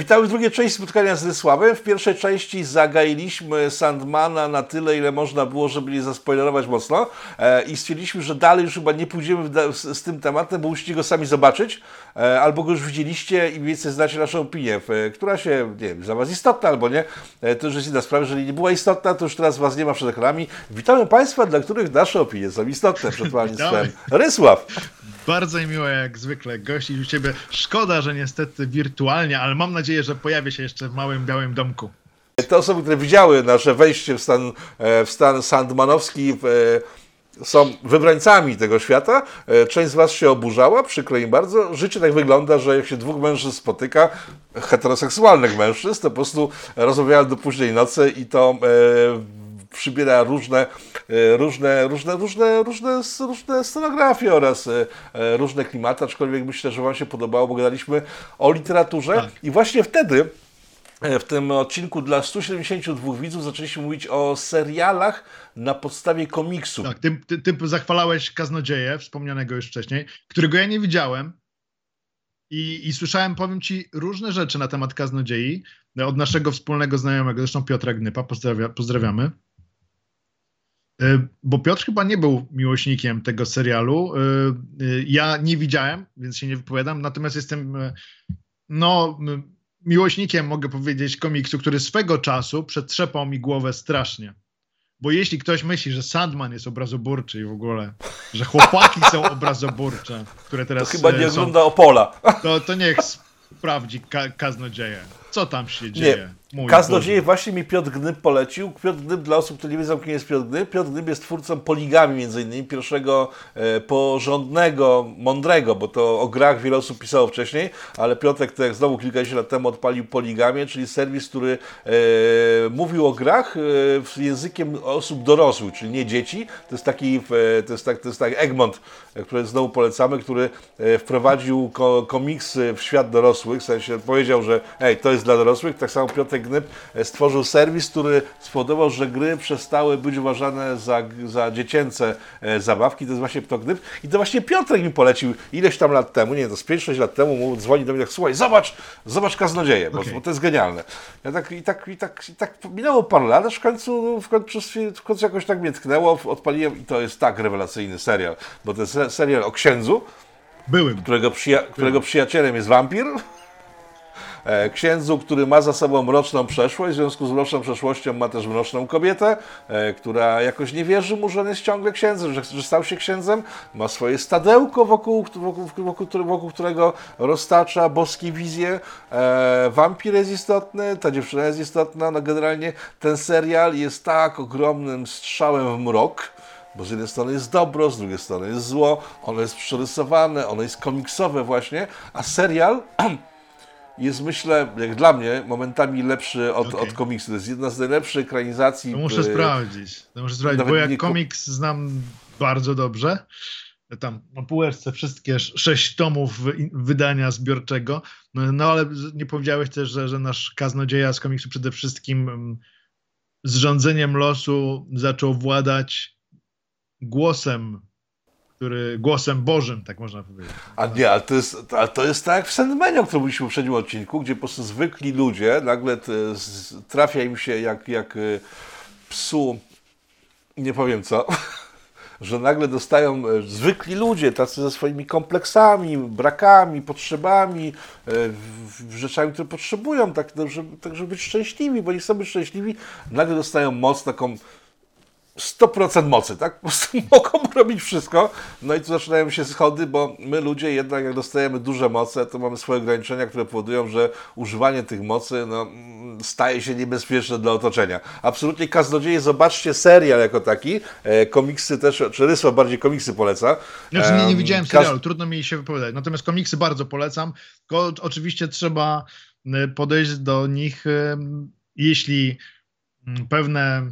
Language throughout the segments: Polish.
Witamy w drugiej części spotkania z Rysławem. W pierwszej części zagailiśmy Sandmana na tyle, ile można było, żeby nie zaspoilerować mocno e, i stwierdziliśmy, że dalej już chyba nie pójdziemy z, z, tym tematem, bo musicie go sami zobaczyć, e, albo go już widzieliście i więcej znacie naszą opinię, e, która się, nie wiem, za Was istotna albo nie. E, to już jest inna sprawa. Jeżeli nie była istotna, to już teraz Was nie ma przed ekranami. Witamy Państwa, dla których nasze opinie są istotne przed Państwem. Rysław. Bardzo mi miło jak zwykle gościć u Ciebie. Szkoda, że niestety wirtualnie, ale mam nadzieję, że pojawię się jeszcze w małym białym domku. Te osoby, które widziały nasze wejście w stan, e, w stan sandmanowski, e, są wybrańcami tego świata. E, część z Was się oburzała, przykro im bardzo. Życie tak wygląda, że jak się dwóch mężczyzn spotyka, heteroseksualnych mężczyzn, to po prostu rozmawiają do późnej nocy i to przybiera różne, różne, różne, różne, różne, różne scenografie oraz różne klimaty, aczkolwiek myślę, że Wam się podobało, bo gadaliśmy o literaturze tak. i właśnie wtedy w tym odcinku dla 172 widzów zaczęliśmy mówić o serialach na podstawie komiksu. Tak, ty, ty, ty zachwalałeś Kaznodzieję, wspomnianego już wcześniej, którego ja nie widziałem i, i słyszałem, powiem ci, różne rzeczy na temat Kaznodziei od naszego wspólnego znajomego, zresztą Piotra Gnypa, pozdrawia, pozdrawiamy. E, bo Piotr chyba nie był miłośnikiem tego serialu. E, e, ja nie widziałem, więc się nie wypowiadam, natomiast jestem no, miłośnikiem, mogę powiedzieć, komiksu, który swego czasu przetrzepał mi głowę strasznie. Bo jeśli ktoś myśli, że Sandman jest obrazoburczy i w ogóle, że chłopaki są obrazoburcze, które teraz. To chyba nie są, ogląda Opola. To, to niech sprawdzi ka kaznodzieję. Co tam się dzieje? Nie. Kaznodzieje właśnie mi Piotr Gnyb polecił. Piotr Gnyb, dla osób, które nie wiedzą, kim jest Piotr Gnyb, Piotr Gnyb jest twórcą Poligami, między innymi pierwszego e, porządnego, mądrego, bo to o grach wiele osób pisało wcześniej, ale Piotrek, tak jak znowu kilkadziesiąt lat temu odpalił Poligamię, czyli serwis, który e, mówił o grach e, językiem osób dorosłych, czyli nie dzieci. To jest taki, e, to jest tak, to jest tak Egmont, e, który znowu polecamy, który e, wprowadził ko komiksy w świat dorosłych, w sensie powiedział, że ej, to jest dla dorosłych, tak samo Piotr Gnyb stworzył serwis, który spowodował, że gry przestały być uważane za, za dziecięce e, zabawki. To jest właśnie Piotr Gnyb. I to właśnie Piotrek mi polecił ileś tam lat temu, nie to z 5-6 lat temu, mu dzwoni do mnie tak, słuchaj, zobacz, zobacz Kaznodzieje, bo, okay. bo to jest genialne. Ja tak, i, tak, i, tak, I tak minęło parę lat, aż w końcu, w końcu, w końcu jakoś tak mnie tknęło, odpaliłem i to jest tak rewelacyjny serial, bo to jest serial o księdzu, Byłym. Którego, przyja którego przyjacielem jest wampir. E, księdzu, który ma za sobą mroczną przeszłość, w związku z mroczną przeszłością ma też mroczną kobietę, e, która jakoś nie wierzy mu, że on jest ciągle księdzem, że, że stał się księdzem, ma swoje stadełko, wokół, wokół, wokół, wokół którego roztacza boskie wizje. E, wampir jest istotny, ta dziewczyna jest istotna, no generalnie ten serial jest tak ogromnym strzałem w mrok, bo z jednej strony jest dobro, z drugiej strony jest zło, ono jest przerysowane, ono jest komiksowe właśnie, a serial jest myślę, jak dla mnie, momentami lepszy od, okay. od komiksu. To jest jedna z najlepszych ekranizacji. To muszę sprawdzić. To muszę sprawdzić, bo jak komiks znam bardzo dobrze, tam na półeczce wszystkie sześć tomów wydania zbiorczego, no, no ale nie powiedziałeś też, że, że nasz kaznodzieja z komiksu przede wszystkim mm, z rządzeniem losu zaczął władać głosem który głosem Bożym, tak można powiedzieć. A nie, ale to jest, ale to jest tak jak w Sandmanie, o którym mówiliśmy w poprzednim odcinku, gdzie po prostu zwykli ludzie, nagle trafia im się jak, jak y, psu, nie powiem co, że nagle dostają e, zwykli ludzie, tacy ze swoimi kompleksami, brakami, potrzebami, e, rzeczami, które potrzebują, tak, żeby, tak żeby być szczęśliwi, bo nie chcą być szczęśliwi, nagle dostają moc taką 100% mocy, tak? Po prostu mogą robić wszystko. No i tu zaczynają się schody, bo my ludzie jednak jak dostajemy duże moce, to mamy swoje ograniczenia, które powodują, że używanie tych mocy no, staje się niebezpieczne dla otoczenia. Absolutnie kaznodzieje, zobaczcie serial jako taki, e, komiksy też, czy Rysła bardziej komiksy poleca. Znaczy nie, nie widziałem serialu, Kaz... trudno mi się wypowiadać, natomiast komiksy bardzo polecam, tylko oczywiście trzeba e, podejść do nich, e, jeśli mm, pewne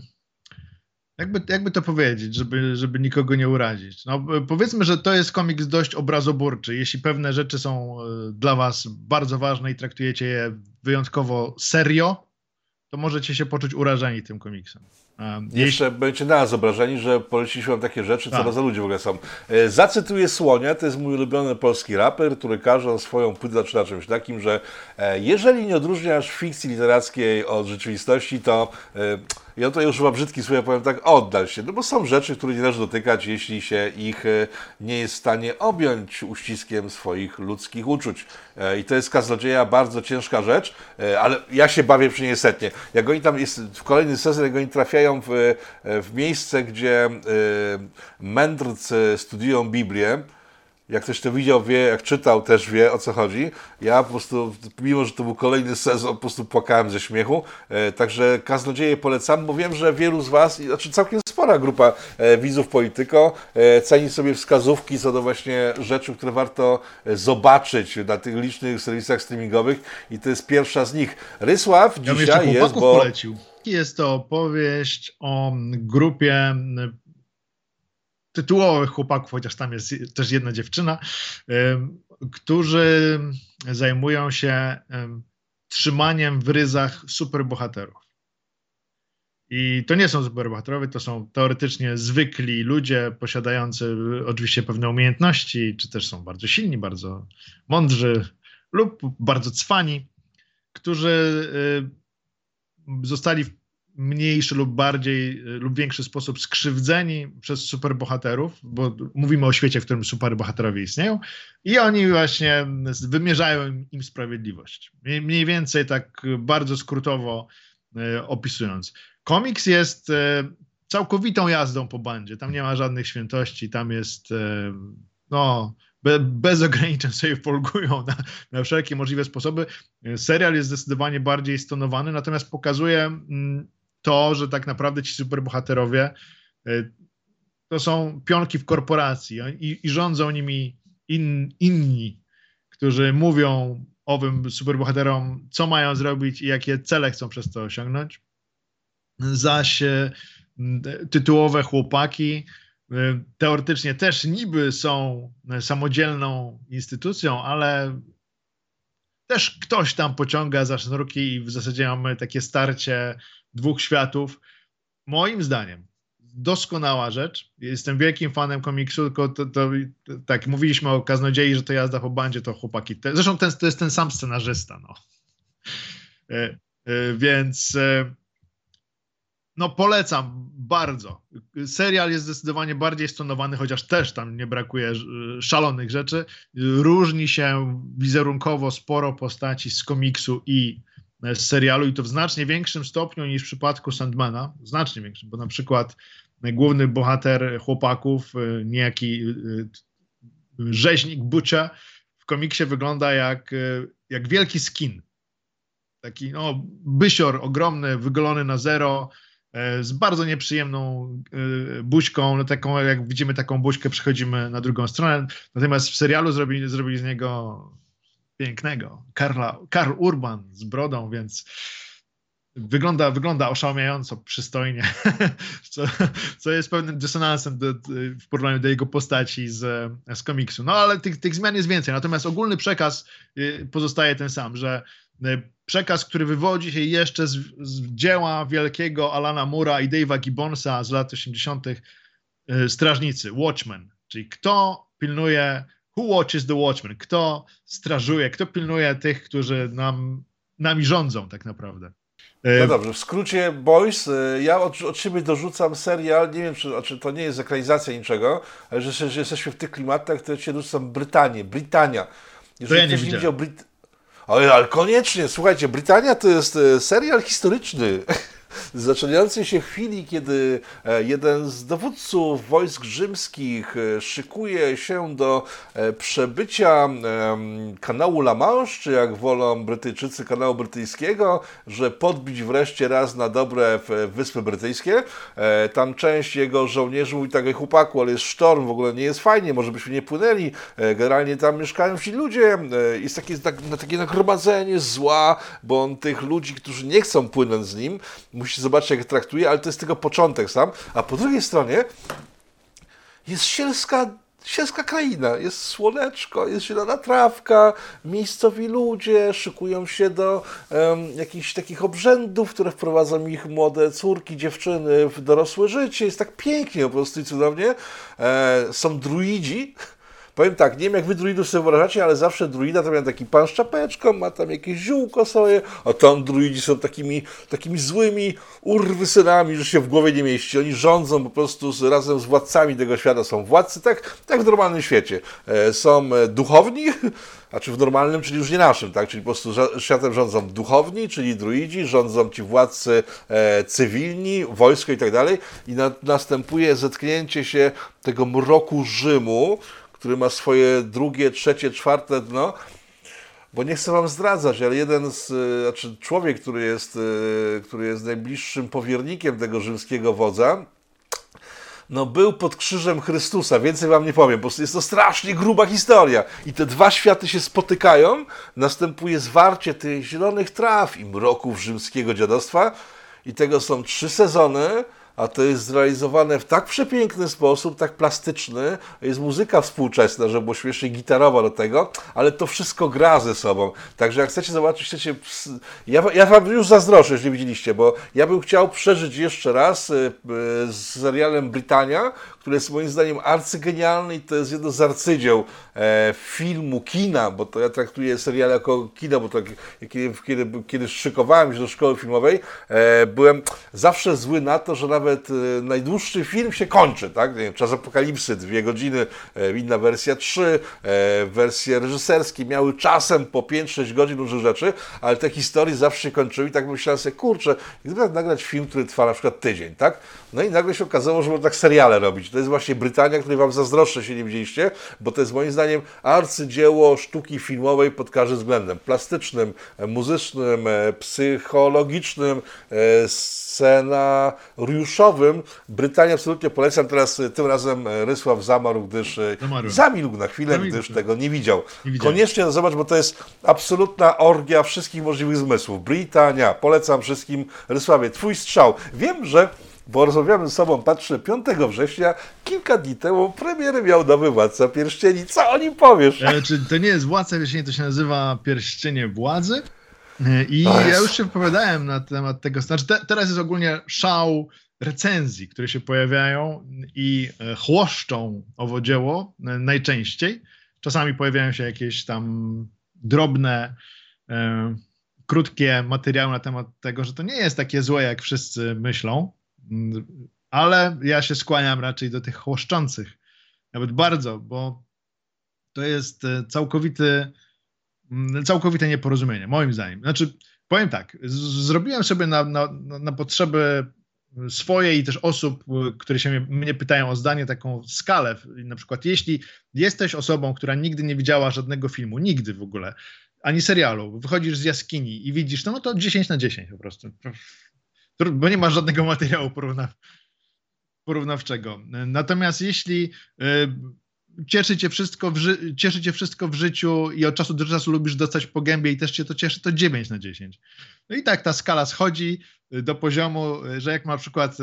jakby, jakby to powiedzieć, żeby, żeby nikogo nie urazić? No, powiedzmy, że to jest komiks dość obrazoburczy. Jeśli pewne rzeczy są e, dla Was bardzo ważne i traktujecie je wyjątkowo serio, to możecie się poczuć urażeni tym komiksem. Um, Jeszcze jeśli... będziecie na nas obrażeni, że poleciliśmy wam takie rzeczy, co Tak. za ludzie w ogóle są. E, zacytuję Słonia, to jest mój ulubiony polski raper, który każe swoją płytę zaczyna czymś takim, że e, jeżeli nie odróżniasz fikcji literackiej od rzeczywistości, to e, ja tutaj używam brzydkich słów, ja powiem tak, oddal się, no bo są rzeczy, które nie należy dotykać, jeśli się ich e, nie jest w stanie objąć uściskiem swoich ludzkich uczuć. E, I to jest kaznodzieja bardzo ciężka rzecz, e, ale ja się bawię przy niej setnie. Jak oni tam jest w kolejny sezon, jak oni trafiają w, w miejsce, gdzie mędrcy studiują Biblię, jak ktoś to widział, wie, jak czytał, też wie o co chodzi. Ja po prostu, mimo że to był kolejny sezon, po prostu płakałem ze śmiechu. E, także kaznodzieje polecam, bo wiem, że wielu z Was, znaczy całkiem spora grupa e, widzów Polityko, e, ceni sobie wskazówki co do właśnie rzeczy, które warto e, zobaczyć na tych licznych serwisach streamingowych i to jest pierwsza z nich. Rysław Ja dzisiaj jest, bo... polecił. Jest to opowieść o grupie tytułowych chłopaków, chociaż tam jest też jedna dziewczyna, którzy zajmują się em, trzymaniem w ryzach superbohaterów. I to nie są superbohaterowie, to są teoretycznie zwykli ludzie posiadający oczywiście pewne umiejętności, czy też są bardzo silni, bardzo mądrzy lub bardzo cwani, którzy y, zostali mniejszy lub bardziej y, lub większy sposób skrzywdzeni przez superbohaterów, bo mówimy o świecie, w którym superbohaterowie istnieją i oni właśnie wymierzają im, sprawiedliwość. Mniej- więcej tak bardzo skrótowo y, opisując. Komiks jest y, całkowitą jazdą po bandzie. Tam nie ma żadnych świętości, tam jest no be, bez ograniczeń sobie folgują na, na wszelkie możliwe sposoby. Serial jest zdecydowanie bardziej stonowany, natomiast pokazuje mm, to, że tak naprawdę ci superbohaterowie y, to są pionki w korporacji i, i rządzą nimi in, inni, którzy mówią owym superbohaterom, co mają zrobić i jakie cele chcą przez to osiągnąć. Zaś tytułowe chłopaki y, teoretycznie też niby są samodzielną instytucją, ale też ktoś tam pociąga za sznurki i w zasadzie mamy takie starcie dwóch światów. Moim zdaniem doskonała rzecz. Jestem wielkim fanem komiksu, tylko to, to, tak mówiliśmy o Kaznodziei, że to jazda po bandzie, to chłopaki. Te, zresztą ten, to jest ten sam scenarzysta, no. E, e, więc e, no polecam bardzo. Serial jest zdecydowanie bardziej stonowany, chociaż też tam nie brakuje e, szalonych rzeczy. Różni się wizerunkowo sporo postaci z komiksu i z serialu i to w znacznie większym stopniu niż w przypadku Sandmana. Znacznie większym, bo na przykład główny bohater chłopaków, e, niejaki e, rzeźnik Butcha w komiksie wygląda jak, jak wielki skin. Taki no, bysior ogromny, wygolony na zero, e, z bardzo nieprzyjemną buźką, no taką, jak widzimy taką buźkę, przechodzimy na drugą stronę. Natomiast w serialu zrobili, zrobili z niego pięknego Karla, Karl Urban z brodą, więc wygląda, wygląda oszałamiająco przystojnie, co, co jest pewnym dysonansem do, w porównaniu do jego postaci z, z komiksu. No ale tych, tych zmian jest więcej, natomiast ogólny przekaz y, pozostaje ten sam, że y, przekaz, który wywodzi się jeszcze z, z dzieła wielkiego Alana Mura i Dave'a Gibbonsa z lat 80. y, Strażnicy, Watchmen, czyli kto pilnuje, who watches the Watchmen, kto strażuje, kto pilnuje tych, którzy nam, nami rządzą tak naprawdę. No Y, dobrze, w skrócie Boys, y, ja od, od siebie dorzucam serial, nie wiem czy, czy to nie jest ekranizacja niczego, ale że, że jesteśmy w tych klimatach, to ja cię dorzucam Brytanię, Brytania. Jeżeli ja nie nie widział Bryt... Ale, ale koniecznie, słuchajcie, Brytania to jest e, serial historyczny. Zaczynający się chwili, kiedy e, jeden z dowódców wojsk rzymskich e, szykuje się do e, przebycia kanału La Manche, czy jak wolą Brytyjczycy kanału brytyjskiego, że podbić wreszcie raz na dobre Wyspy Brytyjskie. Tam część jego żołnierzy mówi tak, "Ej, chłopaku, ale jest sztorm, w ogóle nie jest fajnie, może byśmy nie płynęli. Generalnie tam mieszkają ci ludzie, jest takie, tak, takie nagromadzenie zła, bo on tych ludzi, którzy nie chcą płynąć z nim, musi zobaczyć, jak traktuje, ale to jest tylko początek sam. A po drugiej stronie jest sielska sielska kraina, jest słoneczko, jest zielona trawka, miejscowi ludzie szykują się do um, jakichś takich obrzędów, które wprowadzą ich młode córki, dziewczyny w dorosłe życie. Jest tak pięknie po prostu i cudownie. E, są druidzi, Powiem tak, nie wiem jak wy druidów sobie wyobrażacie, ale zawsze druida to miał taki pan z czapeczką, ma tam jakieś ziółko sobie, a tam druidzi są takimi, takimi złymi urwysynami, że się w głowie nie mieści. Oni rządzą po prostu z, razem z władcami tego świata. Są władcy, tak, tak w normalnym świecie. E, są e, duchowni, a czy w normalnym, czyli już nie naszym, tak? Czyli po prostu światem rządzą duchowni, czyli druidzi, rządzą ci władcy e, cywilni, wojsko i tak dalej. I na, następuje zetknięcie się tego mroku Rzymu, który ma swoje drugie, trzecie, czwarte dno, bo nie chcę wam zdradzać, ale jeden z, e, znaczy człowiek, który jest, e, który jest najbliższym powiernikiem tego rzymskiego wodza, no był pod krzyżem Chrystusa, więcej wam nie powiem, bo jest to strasznie gruba historia. I te dwa światy się spotykają, następuje zwarcie tych zielonych traw i mroków rzymskiego dziadostwa i tego są trzy sezony, a to jest zrealizowane w tak przepiękny sposób, tak plastyczny. Jest muzyka współczesna, że było śmiesznie gitarowa do tego, ale to wszystko gra ze sobą. Także jak chcecie zobaczyć, chcecie... Ja, ja wam już zazdroszczę, jeśli widzieliście, bo ja bym chciał przeżyć jeszcze raz y, y, z serialem Brytania, który jest moim zdaniem arcygenialny i to jest jedno z arcydzieł e, filmu, kina, bo to ja traktuję serial jako kino, bo to kiedy, kiedy, kiedy szykowałem się do szkoły filmowej, e, byłem zawsze zły na to, że nawet e, najdłuższy film się kończy, tak? Czas Apokalipsy, dwie godziny, e, inna wersja trzy, e, wersje reżyserskie miały czasem po 5-6 godzin różnych rzeczy, ale te historie zawsze się kończyły i tak myślałem sobie, kurczę, gdyby tak nagrać film, który trwa na przykład tydzień, tak? No i nagle się okazało, że można tak seriale robić. To jest właśnie Brytania, której Wam zazdroszczę, się nie widzieliście, bo to jest moim zdaniem arcydzieło sztuki filmowej pod każdym względem. Plastycznym, muzycznym, e, psychologicznym, e, Brytania absolutnie polecam. Teraz e, tym razem Rysław zamarł, gdyż Zamarłem. zamilkł na chwilę, Zamilkł. gdyż tego nie widział. nie Koniecznie to zobacz, bo to jest absolutna orgia wszystkich możliwych zmysłów. Brytania, polecam wszystkim. Rysławie, twój strzał. Wiem, że bo rozmawiamy z sobą, patrzę, 5 września, kilka dni temu premiery miał nowy Władca Pierścieni. Co o nim powiesz? E, czy to nie jest Władca Pierścieni, to się nazywa Pierścienie Władzy? E, I ja już się wypowiadałem na temat tego, znaczy te, teraz jest ogólnie szał recenzji, które się pojawiają i e, chłoszczą owo dzieło e, najczęściej. Czasami pojawiają się jakieś tam drobne, e, krótkie materiały na temat tego, że to nie jest takie złe, jak wszyscy myślą. Ale ja się skłaniam raczej do tych chłoszczących. Nawet bardzo, bo to jest całkowity, całkowite nieporozumienie, moim zdaniem. Znaczy, powiem tak, zrobiłem sobie na, na, na potrzeby swoje i też osób, które się mnie, pytają o zdanie, taką skalę. Na przykład, jeśli jesteś osobą, która nigdy nie widziała żadnego filmu, nigdy w ogóle, ani serialu, wychodzisz z jaskini i widzisz, no, no to 10 na 10 po prostu bo nie ma żadnego materiału porównaw porównawczego. Natomiast jeśli y, cieszy cię, wszystko w cieszy cię wszystko w życiu i od czasu do czasu lubisz dostać po gębie i też cię to cieszy, to 9 na 10. No i tak ta skala schodzi y, do poziomu, y, że jak na przykład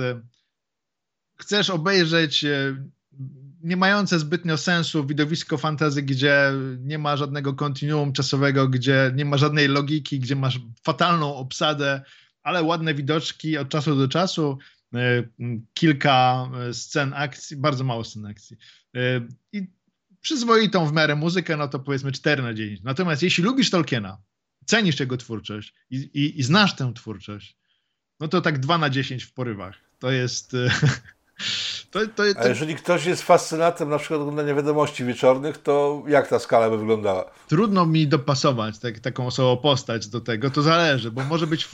chcesz obejrzeć nie mające zbytnio sensu widowisko fantazy, gdzie nie ma żadnego kontinuum czasowego, gdzie nie ma żadnej logiki, gdzie masz fatalną obsadę, ale ładne widoczki od czasu do czasu, kilka e, scen akcji, bardzo mało scen akcji. E, I przyzwoitą w miarę muzykę, no to powiedzmy 4 na 10. Natomiast jeśli lubisz Tolkiena, cenisz jego twórczość i, i, i znasz tę twórczość, no to tak 2 na 10 w porywach. To jest To, to, to... A jeżeli ktoś jest fascynatem na przykład oglądania wiadomości wieczornych, to jak ta skala by wyglądała? Trudno mi dopasować tak, taką osobą postać do tego, to zależy, bo może być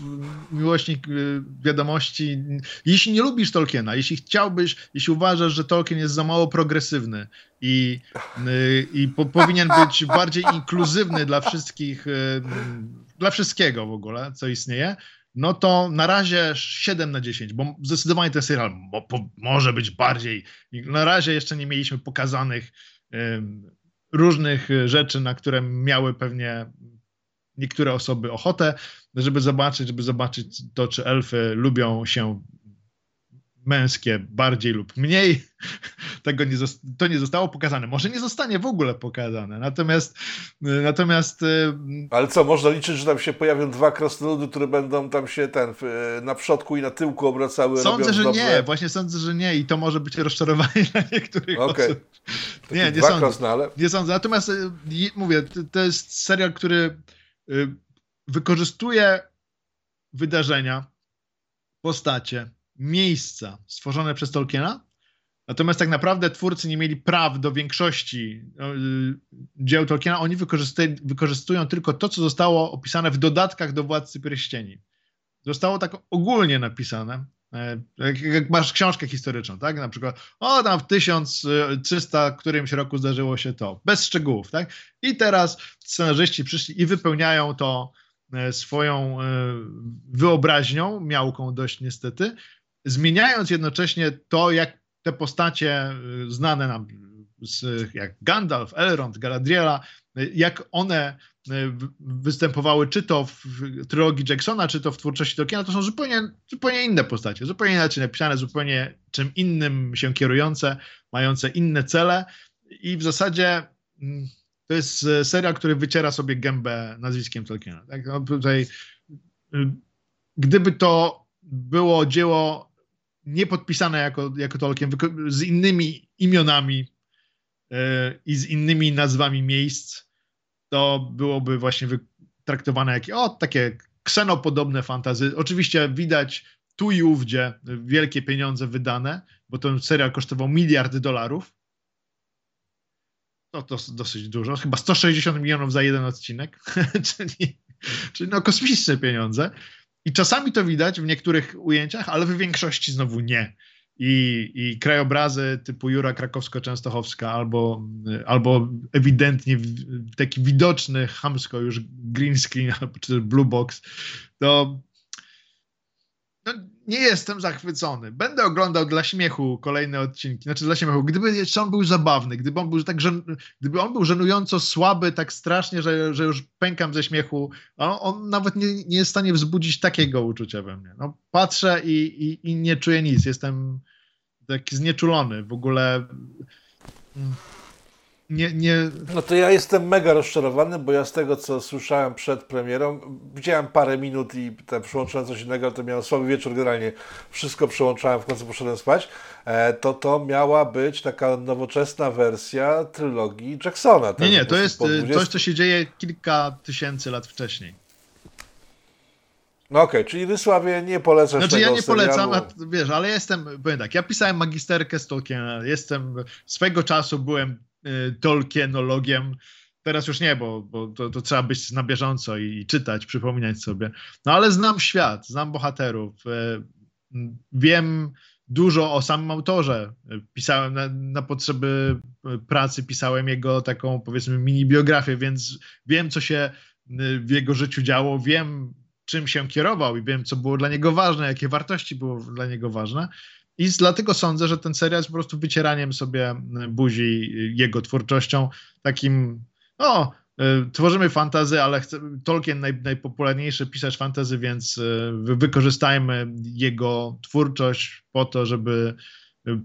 miłośnik y, wiadomości. Jeśli nie lubisz Tolkiena, jeśli chciałbyś, jeśli uważasz, że Tolkien jest za mało progresywny i, y, i po, powinien być bardziej inkluzywny dla wszystkich, y, dla wszystkiego w ogóle, co istnieje, no to na razie 7 na 10, bo zdecydowanie ten serial mo, po, może być bardziej. Na razie jeszcze nie mieliśmy pokazanych um, różnych rzeczy, na które miały pewnie niektóre osoby ochotę, żeby zobaczyć, żeby zobaczyć to, czy elfy lubią się męskie bardziej lub mniej. Tego nie to nie zostało pokazane. Może nie zostanie w ogóle pokazane. Natomiast natomiast y, Ale co, można liczyć, że tam się pojawią dwa krasnoludy, które będą tam się ten na przodku i na tyłku obracały. Sądzę, że dobrze. nie. Właśnie sądzę, że nie i to może być rozczarowanie dla niektórych okay. osób. Nie, nie sądzę. Krasnale. Nie sądzę. Natomiast y, mówię, to jest serial, który y, wykorzystuje wydarzenia, postacie, miejsca stworzone przez Tolkiena, natomiast tak naprawdę twórcy nie mieli praw do większości no, y, dzieł Tolkiena, oni wykorzystują tylko to, co zostało opisane w dodatkach do Władcy Pierścieni. Zostało tak ogólnie napisane, e, jak, masz książkę historyczną, tak? Na przykład, o tam w 1300 którymś roku zdarzyło się to, bez szczegółów, tak? I teraz scenarzyści przyszli i wypełniają to e, swoją e, wyobraźnią, miałką dość niestety, zmieniając jednocześnie to, jak te postacie y, znane nam, jak Gandalf, Elrond, Galadriela, y, jak one y, występowały czy to w trylogii Jacksona, czy to w twórczości Tolkiena, to są zupełnie, zupełnie inne postacie, zupełnie inaczej napisane, zupełnie czym innym się kierujące, mające inne cele i w zasadzie mm, to jest serial, który wyciera sobie gębę nazwiskiem Tolkiena. Tak? No tutaj, gdyby to było dzieło nie podpisane jako, jako Tolkien, z innymi imionami yy, i z innymi nazwami miejsc, to byłoby właśnie traktowane jak o, takie ksenopodobne fantazy. Oczywiście widać tu i ówdzie wielkie pieniądze wydane, bo ten serial kosztował miliard dolarów. To, to dosyć dużo, chyba 160 milionów za jeden odcinek, czyli, czyli no kosmiczne pieniądze. I czasami to widać w niektórych ujęciach, ale w większości znowu nie. I, i krajobrazy typu Jura Krakowsko-Częstochowska albo, albo ewidentnie taki widoczny chamsko już green screen czy blue box, to no, nie jestem zachwycony. Będę oglądał dla śmiechu kolejne odcinki. Znaczy dla śmiechu. Gdyby jeszcze on był zabawny, gdyby on był tak żen... gdyby on był żenująco słaby, tak strasznie, że, że już pękam ze śmiechu, on, on nawet nie, nie jest w stanie wzbudzić takiego uczucia we mnie. No, patrzę i, i, i nie czuję nic. Jestem taki znieczulony. W ogóle mm, nie, nie... No to ja jestem mega rozczarowany, bo ja z tego, co słyszałem przed premierą, widziałem parę minut i tam przełączyłem coś innego, to miałem słaby wieczór generalnie, wszystko przełączałem, w końcu poszedłem spać, e, to to miała być taka nowoczesna wersja trylogii Jacksona. Nie, nie, to jest 20... coś, co się dzieje kilka tysięcy lat wcześniej. No okej, okay, czyli Rysławie nie polecasz Znaczy ja nie polecam, a, wiesz, ale jestem, powiem tak, ja pisałem magisterkę z Tolkiena, jestem, swego czasu byłem Tolkienologiem. Teraz już nie, bo, bo to, to, trzeba być na bieżąco i czytać, przypominać sobie. No ale znam świat, znam bohaterów. Y, wiem dużo o samym autorze. Pisałem na, na potrzeby pracy, pisałem jego taką powiedzmy mini biografię, więc wiem, co się y, w jego życiu działo, wiem, czym się kierował i wiem, co było dla niego ważne, jakie wartości było dla niego ważne. I dlatego sądzę, że ten serial jest po prostu wycieraniem sobie buzi jego twórczością, takim, no, tworzymy fantazy, ale chce, Tolkien naj, najpopularniejszy pisarz fantazy, więc e, wykorzystajmy jego twórczość po to, żeby e,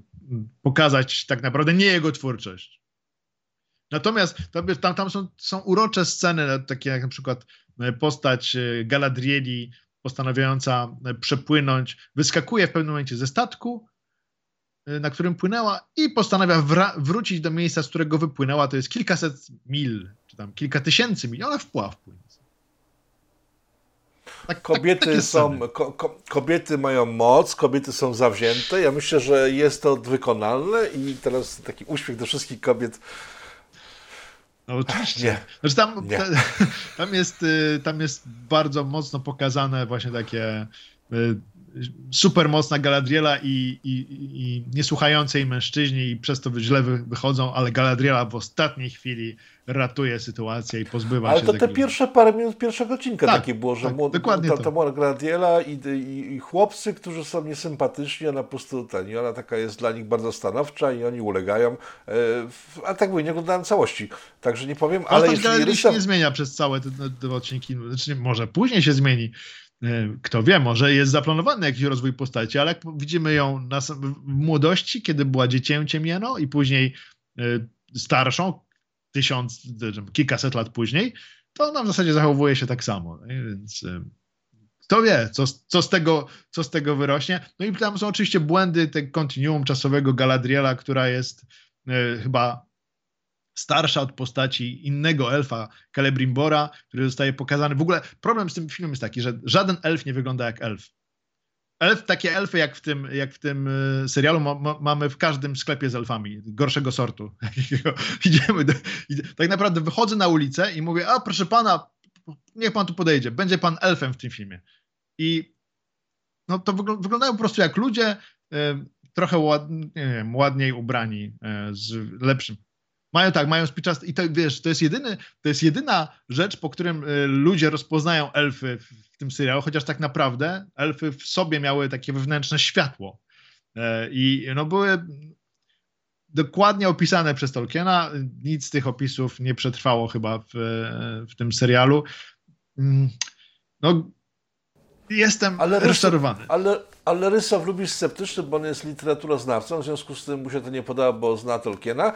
pokazać tak naprawdę nie jego twórczość. Natomiast tam, tam są, są urocze sceny, takie jak na przykład postać Galadrieli postanawiająca e, przepłynąć, wyskakuje w pewnym momencie ze statku, e, na którym płynęła i postanawia wrócić do miejsca, z którego wypłynęła. To jest kilkaset mil, czy tam kilka tysięcy mil, ale wpław płynie. Tak, tak, kobiety, tak, są, ko, ko, kobiety mają moc, kobiety są zawzięte. Ja myślę, że jest to wykonalne i teraz taki uśmiech do wszystkich kobiet no oczywiście. Nie. Znaczy tam, nie. tam, jest, y, tam jest bardzo mocno pokazane właśnie takie y, super mocna Galadriela i, i, i niesłuchające jej mężczyźni i przez to źle wychodzą, ale Galadriela w ostatniej chwili ratuje sytuację i pozbywa ale się Ale to te pierwsze parę minut pierwszego odcinka tak, takie było, że tak, młody, dokładnie ta, ta młoda Galadriela i, i, i, chłopcy, którzy są niesympatyczni, ona po prostu ten, i ona taka jest dla nich bardzo stanowcza i oni ulegają. E, a tak mówię, nie oglądałem całości, także nie powiem, ale, ale jeśli Rysa... się nie zmienia przez całe te, te odcinki, znaczy może później się zmieni, kto wie, może jest zaplanowany jakiś rozwój postaci, ale jak widzimy ją w młodości, kiedy była dziecięciem Jeno i później starszą, tysiąc, kilkaset lat później, to ona w zasadzie zachowuje się tak samo. Więc kto wie, co, co, z tego, co z tego wyrośnie. No i tam są oczywiście błędy tego kontinuum czasowego Galadriela, która jest chyba starsza od postaci innego elfa, Celebrimbora, który zostaje pokazany. W ogóle problem z tym filmem jest taki, że żaden elf nie wygląda jak elf. Elf, takie elfy jak w tym, jak w tym y, serialu ma, ma, mamy w każdym sklepie z elfami, gorszego sortu. Idziemy do, tak naprawdę wychodzę na ulicę i mówię, a proszę pana, niech pan tu podejdzie, będzie pan elfem w tym filmie. I no to wygl wyglądają po prostu jak ludzie, y, trochę ład, wiem, ładniej ubrani, y, z lepszym. Mają tak, mają spiczaste i to wiesz, to jest jedyny, to jest jedyna rzecz, po którym y, ludzie rozpoznają elfy w, tym serialu, chociaż tak naprawdę elfy w sobie miały takie wewnętrzne światło. I no były dokładnie opisane przez Tolkiena. Nic z tych opisów nie przetrwało chyba w, w tym serialu. Mm, no, jestem ale rozczarowany. Ale, ale Rysow lubi sceptyczny, bo on jest literaturoznawcą, w związku z tym mu się to nie podoba, bo zna Tolkiena. E,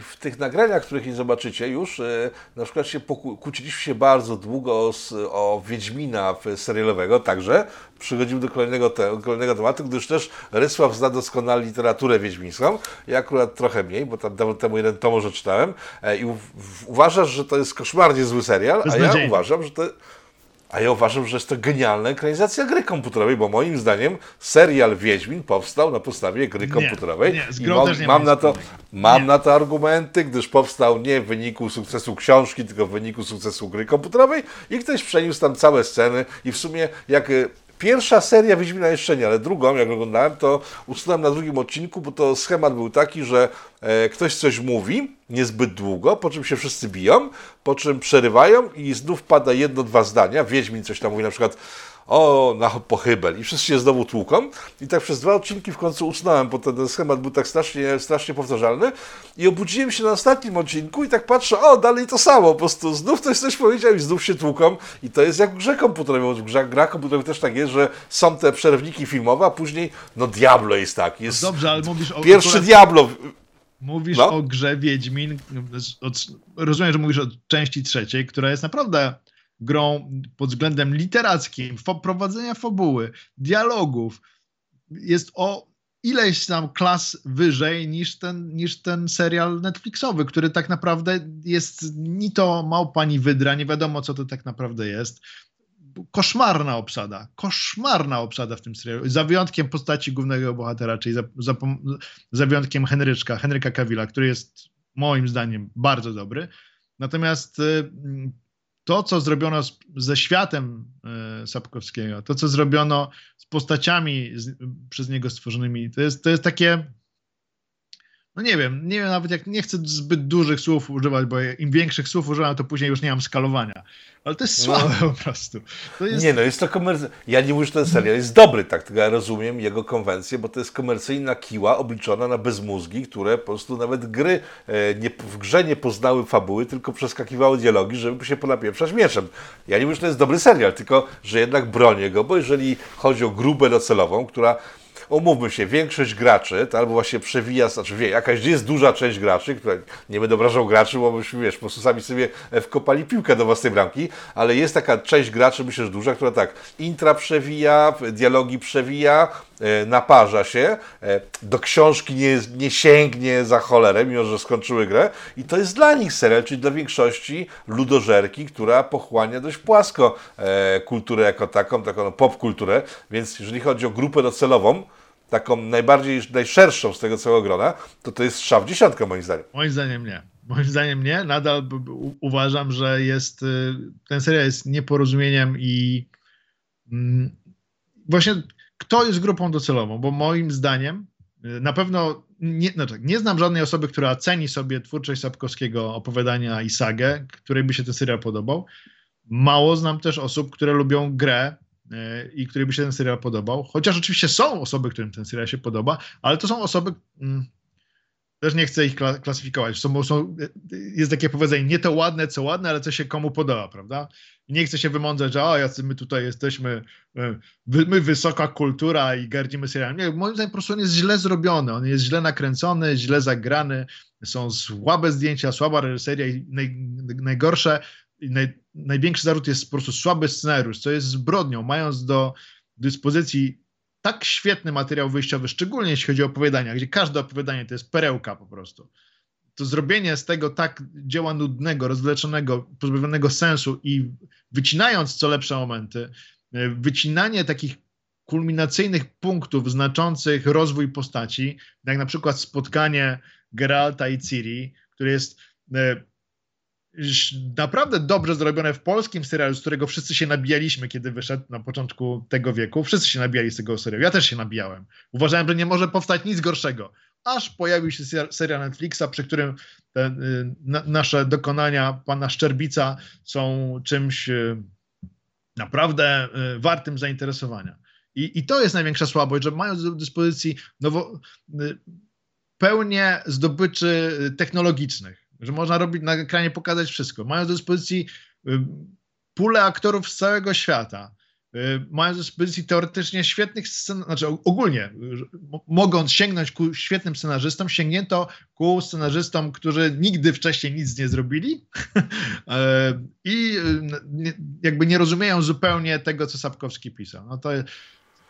w tych nagraniach, których nie zobaczycie już, e, na przykład się kłóciliśmy się bardzo długo o, o Wiedźmina serialowego, także przychodzimy do kolejnego, te, kolejnego tematu, gdyż też Rysław zna doskonale literaturę wiedźmińską. Ja akurat trochę mniej, bo tam dawno temu jeden tom może czytałem e, i uważasz, że to jest koszmarnie zły serial, a ja uważam, że to a ja uważam, że jest to genialna ekranizacja gry komputerowej, bo moim zdaniem serial Wiedźmin powstał na podstawie gry nie, komputerowej. Nie, mo- nie mam, na to, mam na to argumenty, gdyż powstał nie w wyniku sukcesu książki, tylko w wyniku sukcesu gry komputerowej i ktoś przeniósł tam całe sceny i w sumie jak y, Pierwsza seria Wiedźmina jeszcze nie, ale drugą, jak oglądałem, to usunąłem na drugim odcinku, bo to schemat był taki, że e, ktoś coś mówi niezbyt długo, po czym się wszyscy biją, po czym przerywają i znów pada jedno, dwa zdania. Wiedźmin coś tam mówi na przykład o, na pochybel i wszyscy się znowu tłuką. I tak przez dwa odcinki w końcu usnąłem, bo ten schemat był tak strasznie, strasznie powtarzalny. I obudziłem się na ostatnim odcinku i tak patrzę, o, dalej to samo, po prostu znów ktoś coś powiedział i znów się tłuką. I to jest jak w grze komputerowej, grze, gra komputerowej też tak jest, że są te przerwniki filmowe, a później, no Diablo jest tak, jest... No dobrze, ale mówisz o... Pierwszy akurat... Diablo... Mówisz no? o grze Wiedźmin, rozumiem, że mówisz o części trzeciej, która jest naprawdę grą pod względem literackim, prowadzenia fabuły, dialogów. Jest o ileś tam klas wyżej niż ten, niż ten serial Netflixowy, który tak naprawdę jest ni to małpa, ni wydra, nie wiadomo co to tak naprawdę jest. Koszmarna obsada, koszmarna obsada w tym serialu, za wyjątkiem postaci głównego bohatera, czyli za, za, za wyjątkiem Henryczka, Henryka Kawila, który jest moim zdaniem bardzo dobry. Natomiast y, to, co zrobiono z, ze światem e, Sapkowskiego, to, co zrobiono z postaciami z, przez niego stworzonymi, to jest, to jest takie no nie wiem, nie wiem nawet jak, nie chcę zbyt dużych słów używać, bo im większych słów używam, to później już nie mam skalowania. Ale to jest no. słabe no. po prostu. Jest... Nie no, jest to komercyjne. Ja nie mówię, że ten serial jest dobry, tak, tylko ja rozumiem jego konwencję, bo to jest komercyjna kiła obliczona na bezmózgi, które po prostu nawet gry e, nie, w grze nie poznały fabuły, tylko przeskakiwały dialogi, żeby się ponapieprzać mieczem. Ja nie mówię, że to jest dobry serial, tylko że jednak bronię go, bo jeżeli chodzi o grubę docelową, która umówmy się, większość graczy, to albo właśnie przewija, znaczy wie, jakaś jest duża część graczy, która nie będę obrażał graczy, bo byśmy, wiesz, po prostu sami sobie wkopali piłkę do własnej bramki, ale jest taka część graczy, myślę, że duża, która tak, intra przewija, dialogi przewija, e, naparza się, e, do książki nie, nie sięgnie za cholerę, mimo że skończyły grę. I to jest dla nich serial, czyli dla większości ludożerki, która pochłania dość płasko e, kulturę jako taką, taką popkulturę, więc jeżeli chodzi o grupę docelową, taką najbardziej, najszerszą z tego całego grona, to to jest strzał w dziesiątkę moim zdaniem. Moim zdaniem nie. Moim zdaniem nie. Nadal uważam, że jest, y, ten serial jest nieporozumieniem i mm, właśnie kto jest grupą docelową, bo moim zdaniem y, na pewno nie, znaczy, nie znam żadnej osoby, która ceni sobie twórczość Sapkowskiego opowiadania i sagę, której by się ten serial podobał. Mało znam też osób, które lubią grę i której by się ten serial podobał. Chociaż oczywiście są osoby, którym ten serial się podoba, ale to są osoby, mm, też nie chcę ich klasyfikować. Są, są, jest takie powiedzenie, nie to ładne, co ładne, ale co się komu podoba, prawda? Nie chcę się wymądzać, że o, jacy my tutaj jesteśmy, e, my wysoka kultura i gardzimy serialem. Nie, moim zdaniem po prostu on jest źle zrobiony, on jest źle nakręcony, źle zagrany, są słabe zdjęcia, słaba reżyseria i naj, najgorsze, naj, największy zarzut jest po prostu słaby scenariusz, co jest zbrodnią, mając do dyspozycji tak świetny materiał wyjściowy, szczególnie jeśli chodzi o opowiadania, gdzie każde opowiadanie to jest perełka po prostu. To zrobienie z tego tak dzieła nudnego, rozwleczonego, pozbawionego sensu i wycinając co lepsze momenty, e, wycinanie takich kulminacyjnych punktów znaczących rozwój postaci, jak na przykład spotkanie Geralta i Ciri, który jest e, naprawdę dobrze zrobione w polskim serialu, z którego wszyscy się nabijaliśmy, kiedy wyszedł na początku tego wieku. Wszyscy się nabijali z tego serialu. Ja też się nabijałem. Uważałem, że nie może powstać nic gorszego. Aż pojawił się serial Netflixa, przy którym te, y, na, nasze dokonania pana Szczerbica są czymś y, naprawdę y, wartym zainteresowania. I, I to jest największa słabość, że mając do dyspozycji nowo, pełnię zdobyczy technologicznych, że można robić na ekranie pokazać wszystko. Mając do dyspozycji y, pulę aktorów z całego świata, y, mając do dyspozycji teoretycznie świetnych scen, znaczy ogólnie, y, mogąc sięgnąć ku świetnym scenarzystom, sięgnięto ku scenarzystom, którzy nigdy wcześniej nic nie zrobili i jakby nie rozumieją zupełnie tego, co Sapkowski pisał. No to,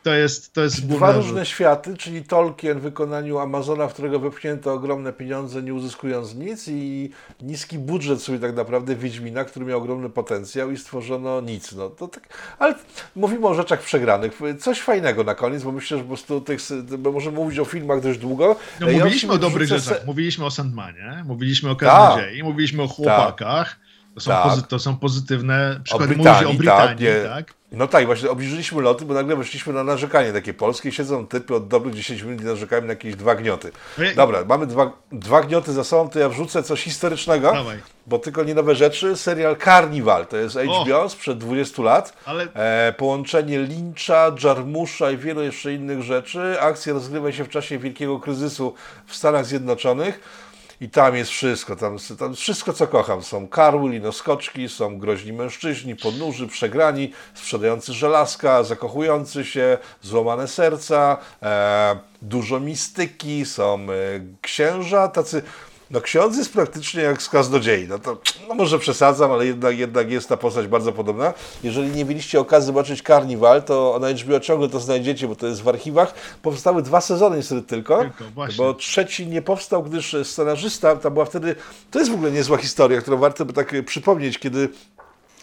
to jest, to jest Dwa różne światy, czyli Tolkien w wykonaniu Amazona, w którego wypchnięto ogromne pieniądze, nie uzyskując nic i niski budżet sobie tak naprawdę Wiedźmina, który miał ogromny potencjał i stworzono nic. No, to tak, ale mówimy o rzeczach przegranych. Coś fajnego na koniec, bo myślę, że po prostu tych, bo możemy mówić o filmach dość długo. No, mówiliśmy o dobrych rzeczach. Se... Mówiliśmy o Sandmanie, mówiliśmy o Kaznodziei, tak. mówiliśmy o chłopakach. Tak. To są, tak. pozy to są pozytywne przykłady. O Brytanii, o Brytanii tak, tak? No tak, właśnie obniżyliśmy loty, bo nagle weszliśmy na narzekanie takie polskie. Siedzą typy od dobrych 10 minut i narzekają na jakieś dwa gnioty. Dobra, mamy dwa, dwa gnioty za sobą, to ja wrzucę coś historycznego, Dawaj. bo tylko nie nowe rzeczy. Serial Carnival, to jest HBO sprzed 20 lat. Ale... E, połączenie Lyncha, Jarmusza i wielu jeszcze innych rzeczy. Akcja rozgrywa się w czasie wielkiego kryzysu w Stanach Zjednoczonych. I tam jest wszystko, tam, tam wszystko co kocham. Są karły, linoskoczki, są groźni mężczyźni, ponurzy, przegrani, sprzedający żelazka, zakochujący się, złamane serca, e, dużo mistyki, są e, księża, tacy no ksiądz jest praktycznie jak z kaznodziei. No to no może przesadzam, ale jednak, jednak jest ta postać bardzo podobna. Jeżeli nie mieliście okazji zobaczyć Carnival, to na HBO ciągle to znajdziecie, bo to jest w archiwach. Powstały dwa sezony niestety tylko, tylko bo trzeci nie powstał, gdyż scenarzysta, ta była wtedy, to jest w ogóle niezła historia, którą warto by tak przypomnieć, kiedy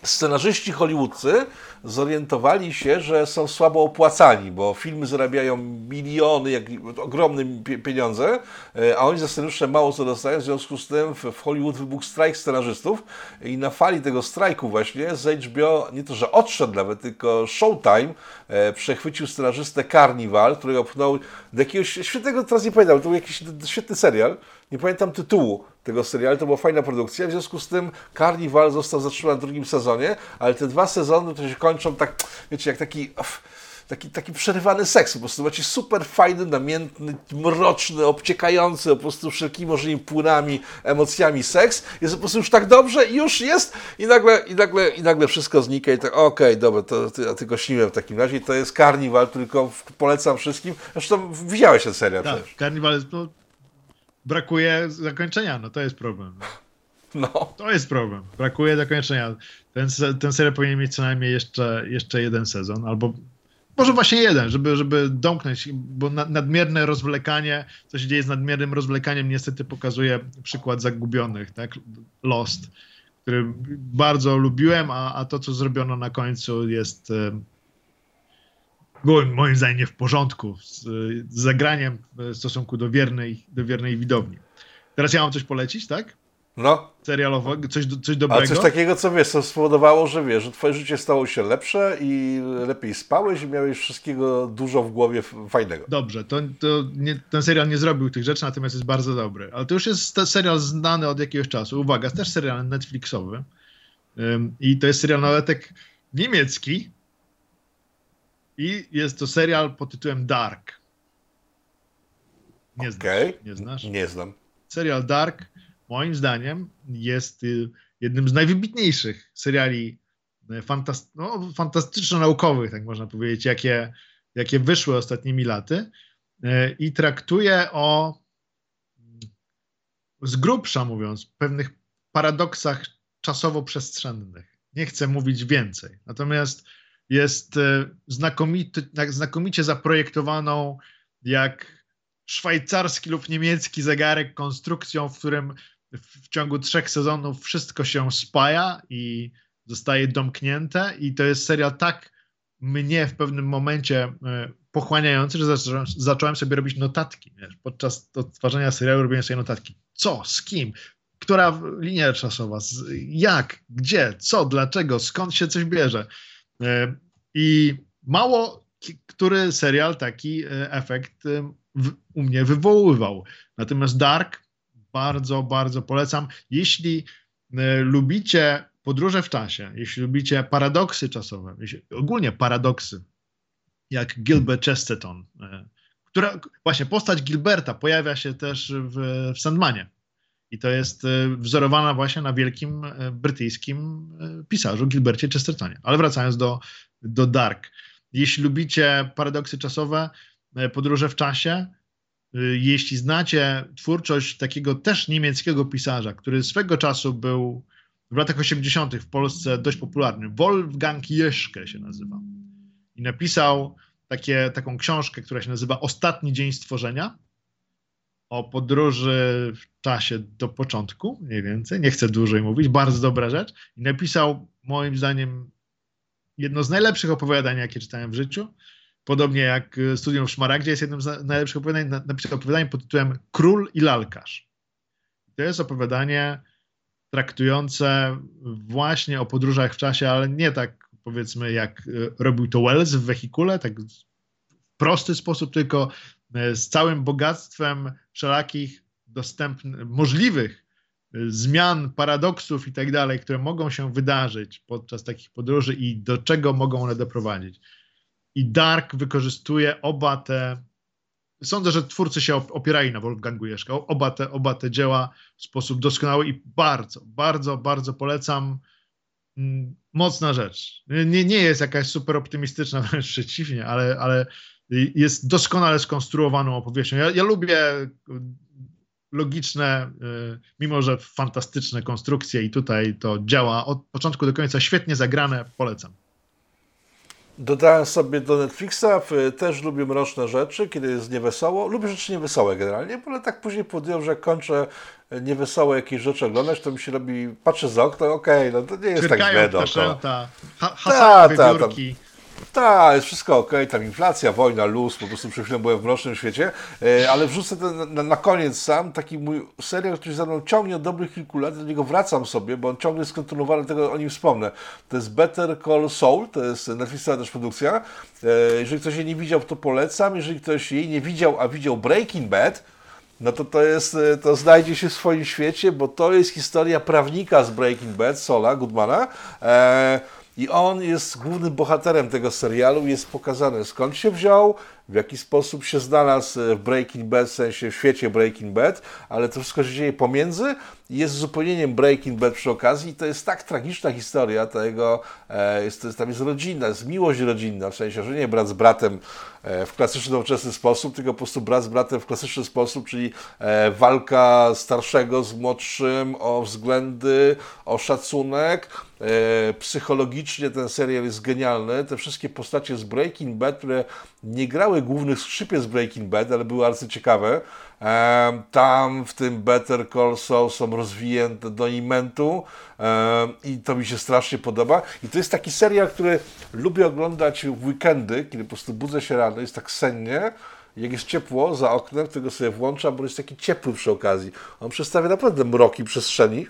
scenarzyści hollywoodzcy zorientowali się, że są słabo opłacani, bo filmy zarabiają miliony, jak, ogromne pieniądze, e, a oni za scenariusze mało co dostają, w związku z tym w Hollywood wybuchł strajk scenarzystów i na fali tego strajku właśnie z HBO, nie to, że odszedł nawet, tylko Showtime e, przechwycił scenarzystę Carnival, którego pchnął do jakiegoś świetnego, teraz nie pamiętam, to był jakiś świetny serial, nie pamiętam tytułu tego serialu, to była fajna produkcja, w związku z tym Carnival został zatrzymany w drugim sezonie, ale te dwa sezony to się kończą tak, wiecie, jak taki taki, taki przerywany seks. Po prostu macie super fajny, namiętny, mroczny, obciekający po prostu wszelkimi możliwymi płynami, emocjami seks. Jest po prostu już tak dobrze i już jest i nagle, i nagle, i nagle wszystko znika i tak okej, okay, dobra, to, to ja tylko śniłem w takim razie. To jest Carnival, tylko polecam wszystkim. Zresztą widziałeś ten serial tak, przecież. Carnival jest, no, brakuje zakończenia, no to jest problem. No. To jest problem. Brakuje zakończenia. Ten, ten serial powinien mieć co najmniej jeszcze, jeszcze jeden sezon, albo może właśnie jeden, żeby, żeby domknąć, bo nadmierne rozwlekanie, co się dzieje z nadmiernym rozwlekaniem, niestety pokazuje przykład Zagubionych, tak? Lost, który bardzo lubiłem, a, a to, co zrobiono na końcu jest było moim zdaniem nie w porządku z, z zagraniem w stosunku do wiernej, do wiernej widowni. Teraz ja mam coś polecić, tak? No. Serialowego, coś, coś dobrego. A coś takiego, co wiesz, co spowodowało, że wiesz, że twoje życie stało się lepsze i lepiej spałeś i miałeś wszystkiego dużo w głowie fajnego. Dobrze, to, to nie, ten serial nie zrobił tych rzeczy, natomiast jest bardzo dobry. Ale to już jest serial znany od jakiegoś czasu. Uwaga, też serial Netflixowy. Um, I to jest serial naletek niemiecki, i jest to serial pod tytułem Dark. Nie? Okay. Nie znasz? Nie znam. serial Dark moim zdaniem jest y, jednym z najwybitniejszych seriali y, fantast no, fantastyczno-naukowych, tak można powiedzieć, jakie, jakie wyszły ostatnimi laty y, i traktuje o z grubsza mówiąc, pewnych paradoksach czasowo-przestrzennych. Nie chcę mówić więcej. Natomiast jest znakomity, znakomicie zaprojektowaną jak szwajcarski lub niemiecki zegarek konstrukcją, w którym w ciągu trzech sezonów wszystko się spaja i zostaje domknięte i to jest serial tak mnie w pewnym momencie e, pochłaniający, że zacząłem, zacząłem sobie robić notatki. Wiesz, podczas odtwarzania serialu robiłem sobie notatki. Co, z kim, która linia czasowa, jak, gdzie, co, dlaczego, skąd się coś bierze. E, I mało który serial taki e, efekt w, u mnie wywoływał. Natomiast Dark bardzo, bardzo polecam. Jeśli e, lubicie podróże w czasie, jeśli lubicie paradoksy czasowe, ogólnie paradoksy, jak Gilbert Chesterton, e, która właśnie postać Gilberta pojawia się też w, w Sandmanie. I to jest e, wzorowana właśnie na wielkim brytyjskim pisarzu Gilbercie Chestertonie. Ale wracając do, do Dark. Jeśli lubicie paradoksy czasowe, podróże w czasie, jeśli znacie twórczość takiego też niemieckiego pisarza, który swego czasu był w latach 80. w Polsce dość popularny, Wolfgang Jeschke się nazywa. I napisał takie, taką książkę, która się nazywa Ostatni dzień stworzenia o podróży w czasie do początku, mniej więcej, nie chcę dłużej mówić, bardzo dobra rzecz. I napisał moim zdaniem jedno z najlepszych opowiadań, jakie czytałem w życiu. Podobnie jak e, Studium w Szmaragdzie jest jednym z najlepszych opowiadań, napisał opowiadanie pod tytułem Król i Lalkarz. To jest opowiadanie traktujące właśnie o podróżach w czasie, ale nie tak powiedzmy jak e, robił to Wells w wehikule, tak w prosty sposób, tylko e, z całym bogactwem wszelakich dostępnych, możliwych zmian, paradoksów i tak dalej, które mogą się wydarzyć podczas takich podróży i do czego mogą one doprowadzić. I Dark wykorzystuje oba te. Sądzę, że twórcy się opierali na Wolfgangu Jeszka. Oba te, oba te dzieła w sposób doskonały i bardzo, bardzo, bardzo polecam. Mm, mocna rzecz. Nie, nie jest jakaś super optymistyczna, wręcz przeciwnie, ale, ale jest doskonale skonstruowaną opowieścią. Ja, ja lubię logiczne, y, mimo że fantastyczne konstrukcje i tutaj to działa od początku do końca świetnie zagrane, polecam. Dodałem sobie do Netflixa, też lubię mroczne rzeczy, kiedy jest niewesoło. Lubię rzeczy niewesołe generalnie, ale tak później podjąłem, że jak kończę niewesołe jakieś rzeczy oglądać, to mi się robi, patrzę z okna, okej, okay, no to nie jest tak źle dookoła. Ha, ta, ta, ta, tak, jest wszystko ok, tam inflacja, wojna, luz, po prostu przed chwilą byłem w mrocznym świecie, e, ale wrzucę ten, na, na, koniec sam taki mój serial, który za mną ciągnie od dobrych kilku lat, do niego wracam sobie, bo on ciągle jest kontynuowany, tego o nim wspomnę. To jest Better Call Saul, to jest Netflixa też produkcja. E, jeżeli ktoś jej nie widział, to polecam. Jeżeli ktoś jej nie widział, a widział Breaking Bad, no to to jest, e, to znajdzie się w swoim świecie, bo to jest historia prawnika z Breaking Bad, Sola Goodmana. I on jest głównym bohaterem tego serialu, jest pokazany skąd się wziął, w jaki sposób się znalazł w Breaking Bad, w sensie w świecie Breaking Bad, ale to wszystko się dzieje pomiędzy jest zupełnieniem Breaking Bad przy okazji. I to jest tak tragiczna historia tego, e, jest, jest, tam jest rodzina, jest miłość rodzinna, w sensie, że nie brat z bratem e, w klasyczny, nowoczesny sposób, tylko po prostu brat z bratem w klasyczny sposób, czyli e, walka starszego z młodszym o względy, o szacunek. Psychologicznie ten serial jest genialny. Te wszystkie postacie z Breaking Bad, które nie grały głównych skrzypiec Breaking Bad, ale były bardzo ciekawe. Tam w tym Better Call Saul są rozwinięte do imentu i to mi się strasznie podoba. I to jest taki serial, który lubię oglądać w weekendy, kiedy po prostu budzę się rano, jest tak sennie, jak jest ciepło za oknem, tego sobie włączam, bo jest taki ciepły przy okazji. On przedstawia naprawdę mroki przestrzeni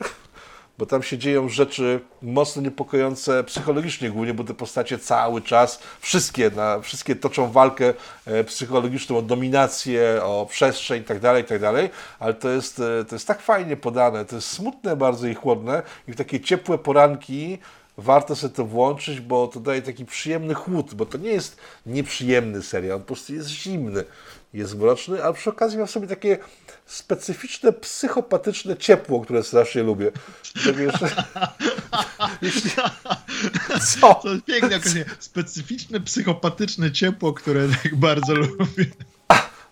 bo tam się dzieją rzeczy mocno niepokojące psychologicznie głównie, bo te postacie cały czas, wszystkie, na, wszystkie toczą walkę e, psychologiczną o dominację, o przestrzeń itd., tak itd., tak ale to jest, e, to jest tak fajnie podane, to jest smutne bardzo i chłodne i w takie ciepłe poranki warto sobie to włączyć, bo to daje taki przyjemny chłód, bo to nie jest nieprzyjemny serial, on po prostu jest zimny, jest mroczny, a przy okazji ma w sobie takie specyficzne, psychopatyczne ciepło, które strasznie lubię. Tak jeśli... Co? To jest piękne określenie. Specyficzne, psychopatyczne ciepło, które tak bardzo lubię.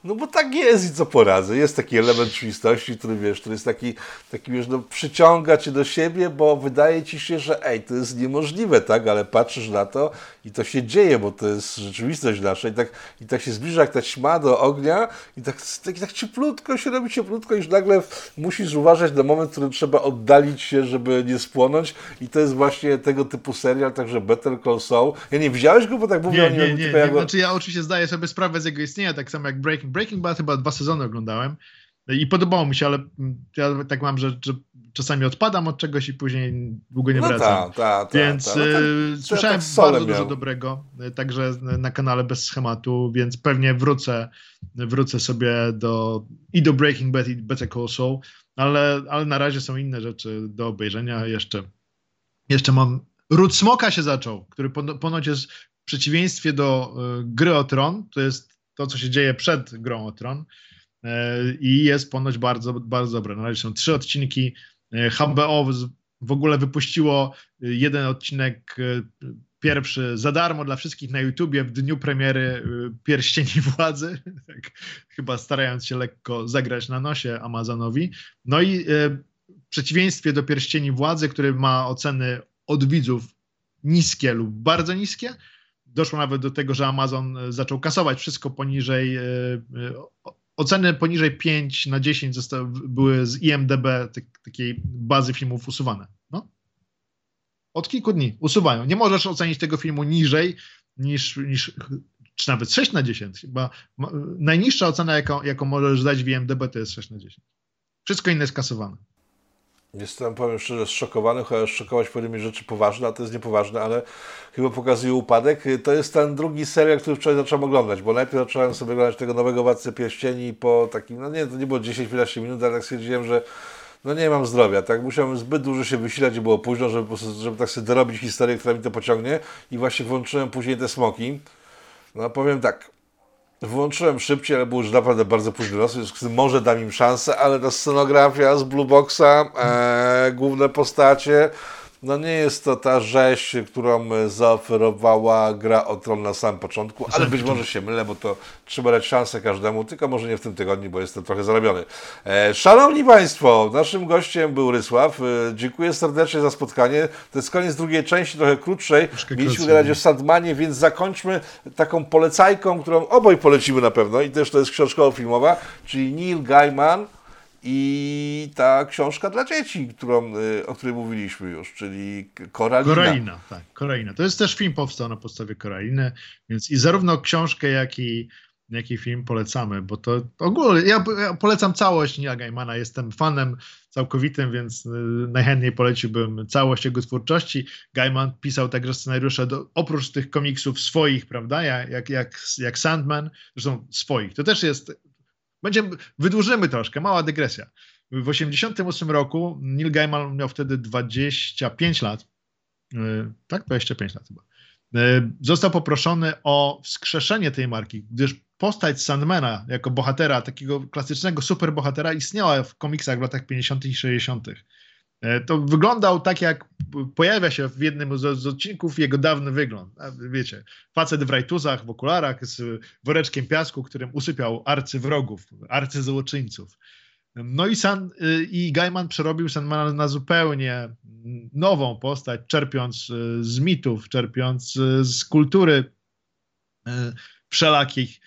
No bo tak jest i co poradzę. Jest taki element rzeczywistości, który wiesz, który jest taki, taki wiesz, no, przyciąga cię do siebie, bo wydaje ci się, że ej, to jest niemożliwe, tak? Ale patrzysz na to i to się dzieje, bo to jest rzeczywistość nasza i tak, i tak się zbliża jak ta ćma do ognia i tak, tak, tak cieplutko się robi cieplutko i już nagle musisz uważać na moment, w którym trzeba oddalić się, żeby nie spłonąć i to jest właśnie tego typu serial, także Better Call Saul. Ja nie widziałeś go, bo tak mówię nie, nie, nie, nie. Znaczy ja oczywiście zdaję sobie sprawę z jego istnienia, tak samo jak Breaking Breaking Bad chyba dwa sezony oglądałem i podobało mi się, ale ja tak mam, że, że czasami odpadam od czegoś i później długo nie no wracam. Ta, ta, ta, więc ta. No tak, słyszałem tak bardzo dużo dobrego, e, także na kanale bez schematu, więc pewnie wrócę, wrócę sobie do i do Breaking Bad i Better Call Saul, ale, ale na razie są inne rzeczy do obejrzenia. Jeszcze, jeszcze mam Ród Smoka się zaczął, który ponoć jest w przeciwieństwie do y, gry o Tron, to jest to, co się dzieje przed grą o Tron e, i jest ponoć bardzo, bardzo dobre. Na razie są trzy odcinki. E, HBO w ogóle wypuściło e, jeden odcinek pierwszy za darmo dla wszystkich na YouTubie w dniu premiery Pierścieni Władzy, tak, chyba starając się lekko zagrać na nosie Amazonowi. No i w przeciwieństwie do Pierścieni Władzy, który ma oceny od widzów niskie lub bardzo niskie, doszło nawet do tego, że Amazon e, zaczął kasować wszystko poniżej, e, e, oceny poniżej 5 na 10 zostały, były z IMDB, takiej bazy filmów usuwane. No. Od kilku dni usuwają. Nie możesz ocenić tego filmu niżej niż, niż czy nawet 6 na 10. Chyba najniższa ocena, jaką, jaką możesz dać w IMDB, to jest 6 na 10. Wszystko inne jest kasowane. Jestem, powiem szczerze, zszokowany, chociaż szokować powinny rzeczy poważne, a to jest niepoważne, ale chyba pokazuje upadek. To jest ten drugi serial, który wczoraj zacząłem oglądać, bo najpierw zacząłem sobie oglądać tego nowego Władcę Pierścieni po takim, no nie, to nie było 10-15 minut, ale tak stwierdziłem, że no nie mam zdrowia, tak? Musiałem zbyt dużo się wysilać, było późno, żeby, żeby tak sobie dorobić historię, która mi to pociągnie i właśnie włączyłem później te smoki. No powiem tak, Włączyłem szybciej, ale był już naprawdę bardzo późny los, może dam im szansę, ale ta scenografia z Blue Boxa, e, główne postacie, no nie jest to ta rzeź, którą zaoferowała gra o Tron na samym początku, ale być może się mylę, bo to trzeba dać szansę każdemu, tylko może nie w tym tygodniu, bo jestem trochę zarobiony. E, szanowni Państwo, naszym gościem był Rysław. E, dziękuję serdecznie za spotkanie. To jest koniec drugiej części, trochę krótszej. Mieliśmy gadać o Sandmanie, więc zakończmy taką polecajką, którą oboj polecimy na pewno i też to jest książkowo-filmowa, czyli Neil Gaiman, i ta książka dla dzieci, którą, y, o której mówiliśmy już, czyli Koralina. Koralina, tak, Koralina. To jest też film powstał na podstawie Koraliny, więc i zarówno książkę, jak i, jak i film polecamy, bo to ogólnie, ja, ja polecam całość Nila Gaimana, jestem fanem całkowitym, więc y, najchętniej poleciłbym całość jego twórczości. Gaiman pisał także scenariusze do, oprócz tych komiksów swoich, prawda, jak, jak, jak Sandman, zresztą swoich. To też jest Będziemy, wydłużymy troszkę, mała dygresja. W 1988 roku Neil Gaiman miał wtedy 25 lat, e, tak? 25 lat chyba. E, został poproszony o wskrzeszenie tej marki, gdyż postać Sandmana jako bohatera, takiego klasycznego superbohatera istniała w komiksach w latach 50. i 60. E, to wyglądał tak, jak pojawia się w jednym z, odcinków jego dawny wygląd. Wiecie, facet w rajtuzach, w okularach, z woreczkiem piasku, którym usypiał arcywrogów, arcyzłoczyńców. No i, San, y, i Gaiman przerobił Sandmana na zupełnie nową postać, czerpiąc y, z mitów, czerpiąc y, z kultury wszelakich,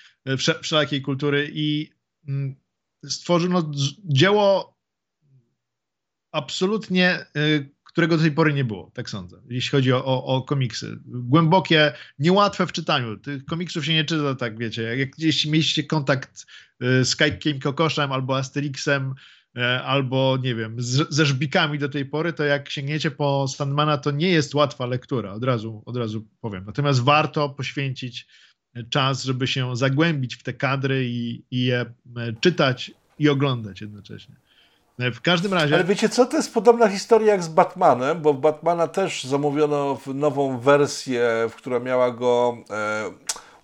wszelakiej kultury i mm, stworzył no, dzieło absolutnie, y, którego do tej pory nie było, tak sądzę, jeśli chodzi o, o, o, komiksy. Głębokie, niełatwe w czytaniu. Tych komiksów się nie czyta tak, wiecie. Jak gdzieś mieliście kontakt y, z Kajkiem Kokoszem albo Asterixem, y, albo nie wiem, z, ze żbikami do tej pory, to jak sięgniecie po Sandmana, to nie jest łatwa lektura, od razu, od razu powiem. Natomiast warto poświęcić czas, żeby się zagłębić w te kadry i, i je czytać i oglądać jednocześnie. W każdym razie. Ale wiecie co, to jest podobna historia jak z Batmanem, bo w Batmana też zamówiono nową wersję, która miała go. E,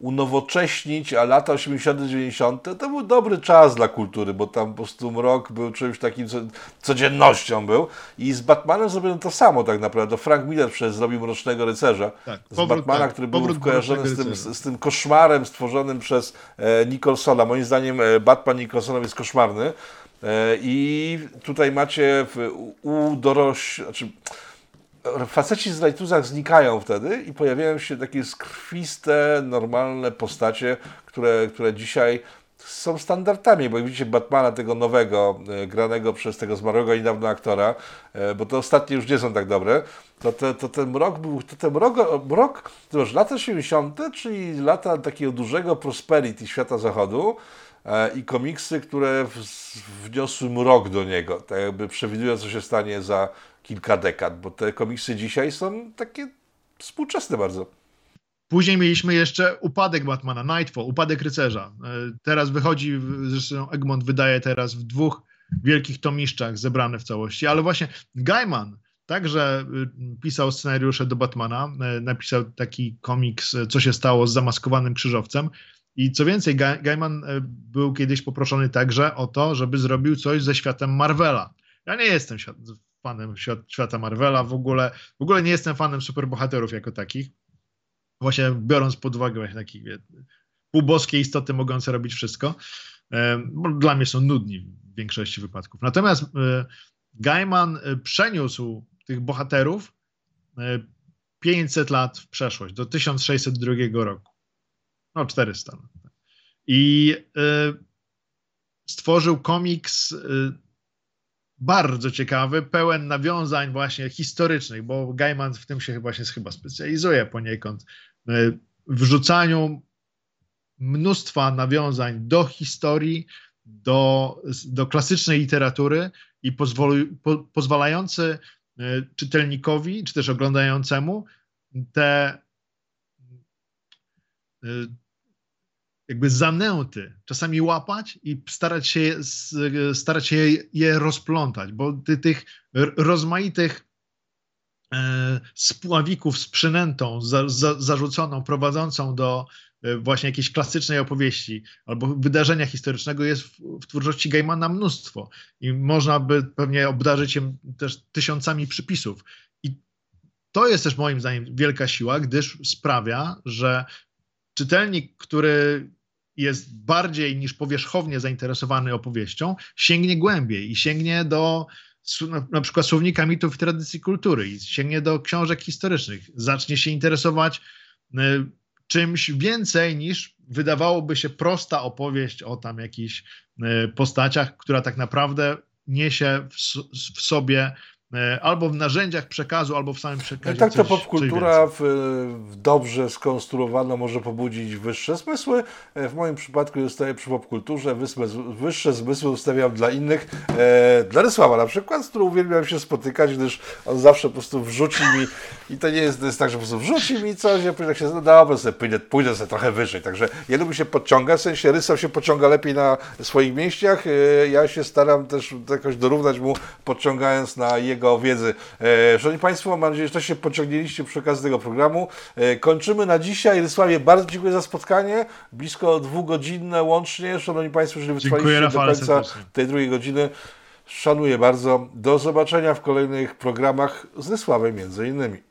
unowocześnić, a lata 80., 90. to był dobry czas dla kultury, bo tam po prostu mrok był czymś takim, co, codziennością był. I z Batmanem zrobiono to samo tak naprawdę. Frank Miller przecież zrobił Mrocznego Rycerza. Tak, z powrót, Batmana, tak, który był kojarzony z tym, z, z, tym koszmarem stworzonym przez e, Nicholsona. Moim zdaniem e, Batman Nicholsona jest koszmarny. E, I tutaj macie w, u doroś... Znaczy, faceci z rajtuzach znikają wtedy i pojawiają się takie skrwiste, normalne postacie, które, które dzisiaj są standardami, bo jak widzicie Batmana tego nowego, e, granego przez tego zmarłego niedawno aktora, e, bo te ostatnie już nie są tak dobre, to, te, to ten mrok był, to ten mrok, mrok to już lata 70., czyli lata takiego dużego prosperity świata zachodu, i komiksy, które wniosły mrok do niego, tak jakby przewidując, co się stanie za kilka dekad, bo te komiksy dzisiaj są takie współczesne bardzo. Później mieliśmy jeszcze upadek Batmana, Nightfall, upadek rycerza. E, teraz wychodzi, zresztą Egmont wydaje teraz w dwóch wielkich tomiszczach zebrane w całości, ale właśnie Gaiman także y, pisał scenariusze do Batmana, e, napisał taki komiks, e, co się stało z zamaskowanym krzyżowcem. I co więcej, Gaiman był kiedyś poproszony także o to, żeby zrobił coś ze światem Marvela. Ja nie jestem fanem świata Marvela, w ogóle, w ogóle nie jestem fanem superbohaterów jako takich. Właśnie biorąc pod uwagę właśnie takich półboskie istoty mogące robić wszystko, bo dla mnie są nudni w większości wypadków. Natomiast e, Gaiman e, przeniósł tych bohaterów 500 e, lat w przeszłość, do 1602 roku. No, 400. I stworzył komiks bardzo ciekawy, pełen nawiązań właśnie historycznych, bo Gaiman w tym się właśnie chyba specjalizuje poniekąd, w wrzucaniu mnóstwa nawiązań do historii, do, do klasycznej literatury i pozwoli, po, pozwalający e, czytelnikowi, czy też oglądającemu te e, jakby zanęty czasami łapać i starać się, starać się je rozplątać, bo ty, tych rozmaitych e, spławików z przynętą za, za, zarzuconą, prowadzącą do e, właśnie jakiejś klasycznej opowieści albo wydarzenia historycznego jest w, w twórczości Gaimana mnóstwo i można by pewnie obdarzyć się też tysiącami przypisów. I to jest też moim zdaniem wielka siła, gdyż sprawia, że czytelnik, który jest bardziej niż powierzchownie zainteresowany opowieścią, sięgnie głębiej i sięgnie do na przykład słownika mitów i tradycji kultury i sięgnie do książek historycznych, zacznie się interesować y, czymś więcej niż wydawałoby się prosta opowieść o tam jakichś y, postaciach, która tak naprawdę niesie w, w sobie albo w narzędziach przekazu, albo w samym przekazie. I tak to popkultura w, w dobrze skonstruowana może pobudzić wyższe zmysły. E, w moim przypadku zostaje przy popkulturze. Wyższe, wyższe zmysły ustawiam dla innych. E, dla Rysława na przykład, z którym uwielbiam się spotykać, gdyż on zawsze po prostu wrzuci mi i to nie jest, to jest tak, że po prostu wrzuci mi coś, ja później tak się, no dobra, sobie pójdę, pójdę sobie trochę wyżej. Także ja lubię się podciągać, w sensie Rysław się pociąga lepiej na swoich mięśniach. E, ja się staram też jakoś dorównać mu, podciągając na jego jego wiedzy. E, szanowni Państwo, mam nadzieję, że też się pociągnęliście przy okazji tego programu. E, kończymy na dzisiaj. Rysławie, bardzo dziękuję za spotkanie. Blisko dwugodzinne łącznie. Szanowni Państwo, jeżeli wytrwaliście do końca serdecznie. tej drugiej godziny, szanuję bardzo. Do zobaczenia w kolejnych programach z Rysławem między innymi.